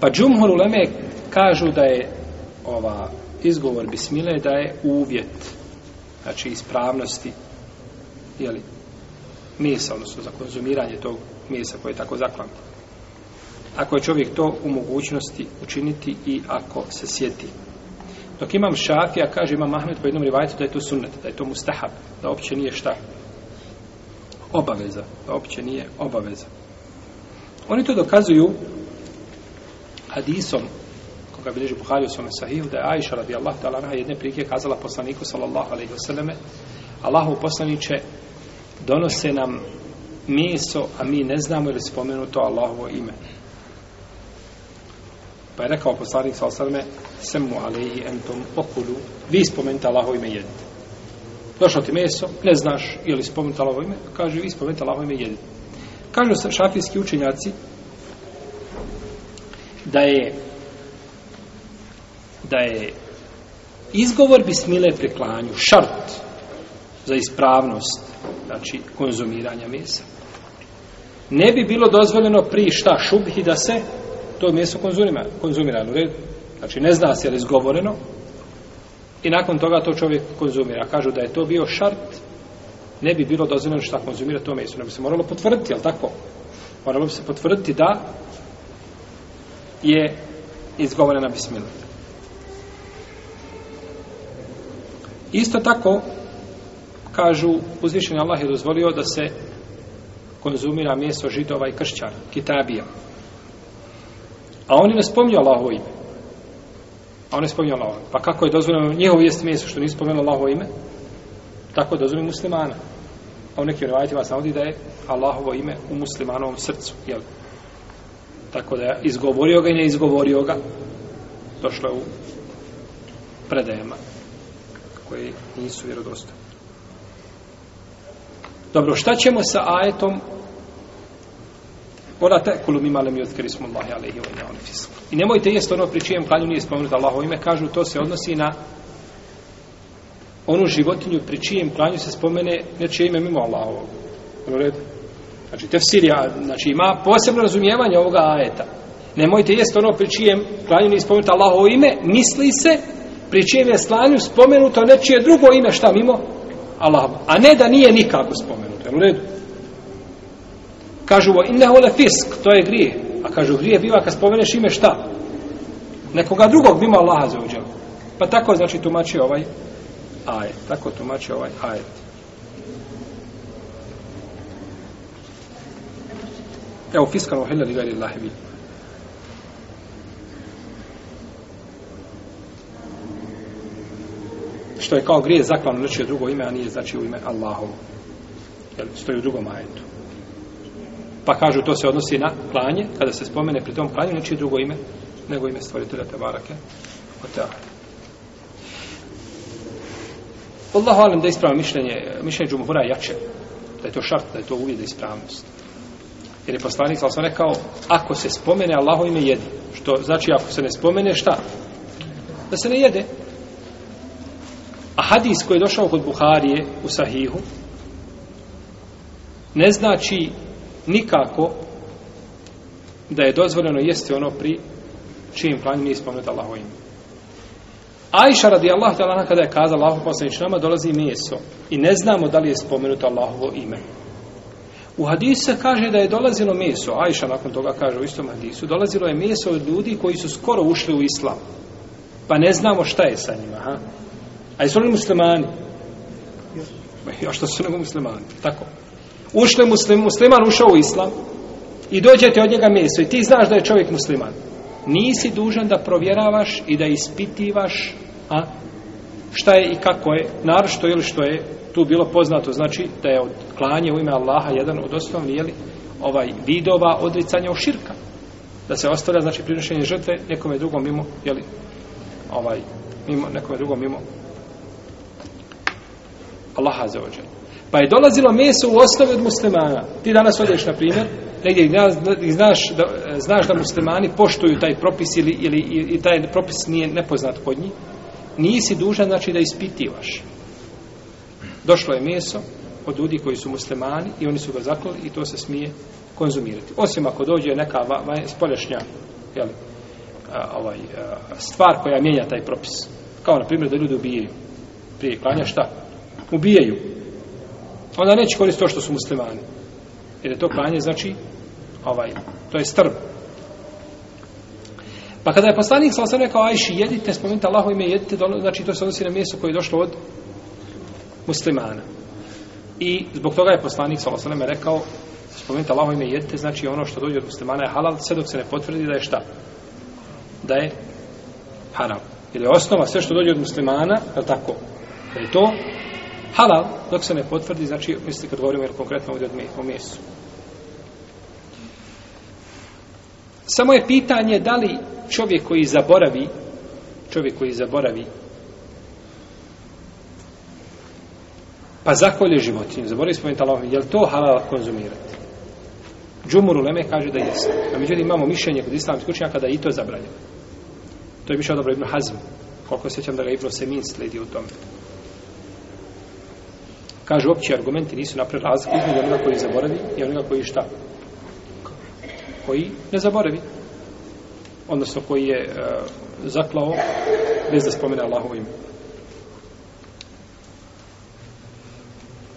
Pa džumhur uleme kažu da je ova izgovor bismile da je uvjet znači ispravnosti jeli, mesa, odnosno za konzumiranje tog mesa koje je tako zaklano. Ako je čovjek to u mogućnosti učiniti i ako se sjeti. Dok imam šafija, kaže imam Mahmed po jednom rivajcu da je to sunnet, da je to mustahab, da opće nije šta? Obaveza. Da opće nije obaveza. Oni to dokazuju hadisom koga bilježi Buhari u svome sahihu, da je Aisha radijallahu ta'ala anha jedne prike kazala poslaniku sallallahu alaihi wasallame Allahu poslaniće donose nam meso, a mi ne znamo ili spomenuto Allahovo ime. Pa je rekao poslanik sallallahu alaihi wasallame semu alaihi entom okulu vi spomenite Allahovo ime jedite. Došlo ti meso, ne znaš ili li spomenuto Allahovo ime, kaže vi spomenite Allahovo ime jedite. Kažu šafijski učenjaci da je da je izgovor bismile pri klanju šart za ispravnost znači konzumiranja mesa. Ne bi bilo dozvoljeno pri šta šubhi da se to meso konzumira, konzumira u redu. Znači ne zna se je li izgovoreno i nakon toga to čovjek konzumira. Kažu da je to bio šart ne bi bilo dozvoljeno šta konzumira to meso ne bi se moralo potvrditi, jel tako? Moralo bi se potvrditi da je izgovorena bismila Isto tako, kažu, uzvišeni Allah je dozvolio da se konzumira mjesto židova i kršćana, kitabija. A oni ne spominju Allahovo ime. A oni ne spominju Allahovo. Pa kako je dozvoljeno njihovo jest mjesto što nisu spomenuli Allahovo ime? Tako je dozvoljeno muslimana. A u nekim revajitima se navodi da je Allahovo ime u muslimanovom srcu. Jel? Tako da izgovorio ga i ne izgovorio ga. Došlo u predajama koje nisu vjerodostojne. Dobro, šta ćemo sa ajetom Ora te kulu mi malem yuzkari smo Allahi alaihi wa inna fisq. I nemojte jesti ono pri čijem klanju nije spomenuto Allahovo ime, kažu to se odnosi na onu životinju pri čijem klanju se spomene nečije ime mimo Allahovog. U redu? Znači, tefsirija, znači ima posebno razumijevanje ovoga ajeta. Nemojte jesti ono pri čijem klanju nije spomenuto Allahovo ime, misli se pri čijem je slanju spomenuto nečije drugo ime šta mimo Allah. A ne da nije nikako spomenuto. Jel u redu? Kažu, innehu le fisk, to je grije. A kažu, grije biva kad spomeneš ime šta? Nekoga drugog mimo Allaha za uđel. Pa tako znači tumači ovaj ajet. Tako tumači ovaj ajet. Evo, fiskano hila li gajri Allahi bihi. što je kao grije zaklano nečije drugo ime, a nije znači u ime Allahovo. Jel, stoji u drugom ajetu. Pa kažu, to se odnosi na klanje, kada se spomene pri tom klanju nečije drugo ime, nego ime stvoritelja te barake. Allahu alim da ispravo mišljenje, mišljenje džumhura jače. Da je to šart, da je to uvijed ispravnost. Jer je poslanik, sam rekao, ako se spomene Allaho ime jedi. Što znači, ako se ne spomene, šta? Da se ne jede. A hadis koji je došao kod Buharije u Sahihu ne znači nikako da je dozvoljeno jesti ono pri čijem klanju nije spomenuto Allaho ime. Ajša radi Allah kada je kazala Allaho poslanič nama dolazi meso i ne znamo da li je spomenuto Allahovo ime. U hadisu se kaže da je dolazilo meso, Ajša nakon toga kaže u istom hadisu, dolazilo je meso od ljudi koji su skoro ušli u islam. Pa ne znamo šta je sa njima. Ha? A jesu li muslimani? Ja što su nego muslimani? Tako. Ušli muslim, musliman ušao u islam i dođete od njega meso i ti znaš da je čovjek musliman. Nisi dužan da provjeravaš i da ispitivaš a, šta je i kako je, naročito ili što je tu bilo poznato, znači da je klanje u ime Allaha jedan od osnovnih jeli, ovaj vidova odricanja u širka. Da se ostavlja, znači, prinošenje žrtve nekome drugom mimo, jeli, ovaj, mimo, nekome drugom mimo Allaha za ođe. Pa je dolazilo meso u osnovi od muslimana. Ti danas odeš, na primjer, negdje gdje znaš da, znaš da muslimani poštuju taj propis ili, ili i taj propis nije nepoznat kod njih, nisi dužan znači da ispitivaš. Došlo je meso od ljudi koji su muslimani i oni su ga zaklali i to se smije konzumirati. Osim ako dođe neka spolješnja jel, a, ovaj, a, stvar koja mijenja taj propis. Kao, na primjer, da ljudi ubijaju. Prije klanja šta? Ubijaju. Onda neće koristiti to što su muslimani. Jer je to klanje, znači, ovaj, to je strb. Pa kada je poslanik sa osam rekao, ajši, jedite, spomenite Allaho ime, jedite, znači to se odnosi na mjesto koje je došlo od muslimana. I zbog toga je poslanik sa osam rekao, spomenite Allaho ime, jedite, znači ono što dođe od muslimana je halal, sve dok se ne potvrdi da je šta? Da je haram. Jer je osnova sve što dođe od muslimana, je tako? Da je to halal, dok se ne potvrdi, znači, misli kad govorimo jer konkretno ovdje o mjestu. Samo je pitanje da li čovjek koji zaboravi, čovjek koji zaboravi, pa zakolje životinju, zaboravi spomenuti Allahom, je li to halal konzumirati? Džumur u Leme kaže da jeste. A međutim imamo mišljenje kod islamskih učenjaka da je i to zabranjeno. To je mišljeno dobro Ibn Hazm. Koliko sjećam da ga Ibn Semin sledi u tome. Kaže, opći argumenti nisu napred razliku između onoga koji zaboravi i onoga koji šta? Koji ne zaboravi. Odnosno koji je uh, zaklao bez da spomene Allahovo ime.